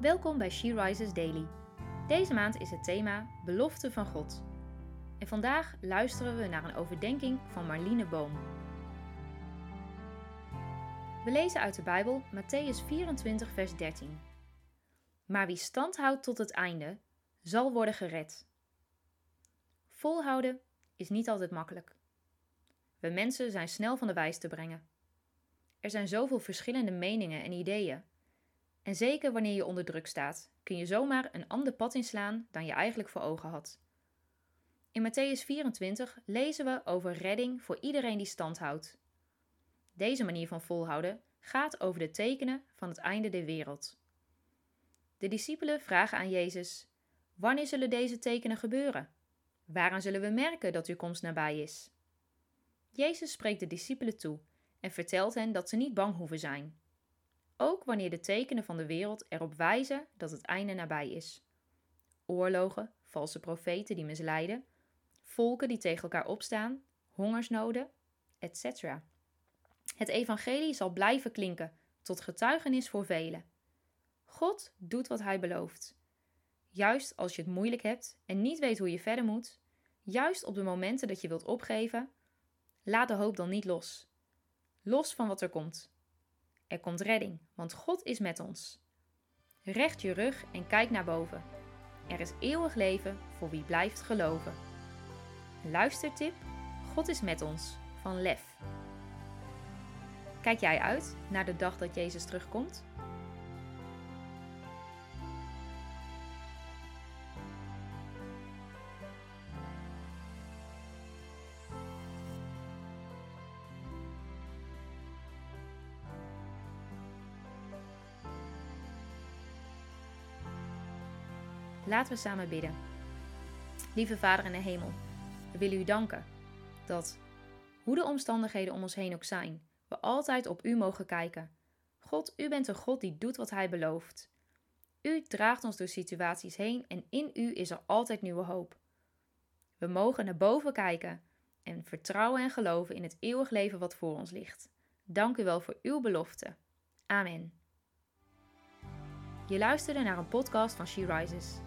Welkom bij She Rises Daily. Deze maand is het thema Belofte van God. En vandaag luisteren we naar een overdenking van Marlene Boom. We lezen uit de Bijbel Matthäus 24, vers 13. Maar wie stand houdt tot het einde, zal worden gered. Volhouden is niet altijd makkelijk. We mensen zijn snel van de wijs te brengen. Er zijn zoveel verschillende meningen en ideeën. En zeker wanneer je onder druk staat, kun je zomaar een ander pad inslaan dan je eigenlijk voor ogen had. In Matthäus 24 lezen we over redding voor iedereen die stand houdt. Deze manier van volhouden gaat over de tekenen van het einde der wereld. De discipelen vragen aan Jezus: Wanneer zullen deze tekenen gebeuren? Waaraan zullen we merken dat uw komst nabij is? Jezus spreekt de discipelen toe en vertelt hen dat ze niet bang hoeven zijn. Ook wanneer de tekenen van de wereld erop wijzen dat het einde nabij is. Oorlogen, valse profeten die misleiden, volken die tegen elkaar opstaan, hongersnoden, etc. Het evangelie zal blijven klinken tot getuigenis voor velen. God doet wat hij belooft. Juist als je het moeilijk hebt en niet weet hoe je verder moet, juist op de momenten dat je wilt opgeven, laat de hoop dan niet los. Los van wat er komt. Er komt redding, want God is met ons. Recht je rug en kijk naar boven. Er is eeuwig leven voor wie blijft geloven. Luistertip: God is met ons van Lef. Kijk jij uit naar de dag dat Jezus terugkomt? Laten we samen bidden. Lieve Vader in de hemel, we willen u danken dat, hoe de omstandigheden om ons heen ook zijn, we altijd op u mogen kijken. God, u bent een God die doet wat hij belooft. U draagt ons door situaties heen en in u is er altijd nieuwe hoop. We mogen naar boven kijken en vertrouwen en geloven in het eeuwig leven wat voor ons ligt. Dank u wel voor uw belofte. Amen. Je luisterde naar een podcast van She Rises.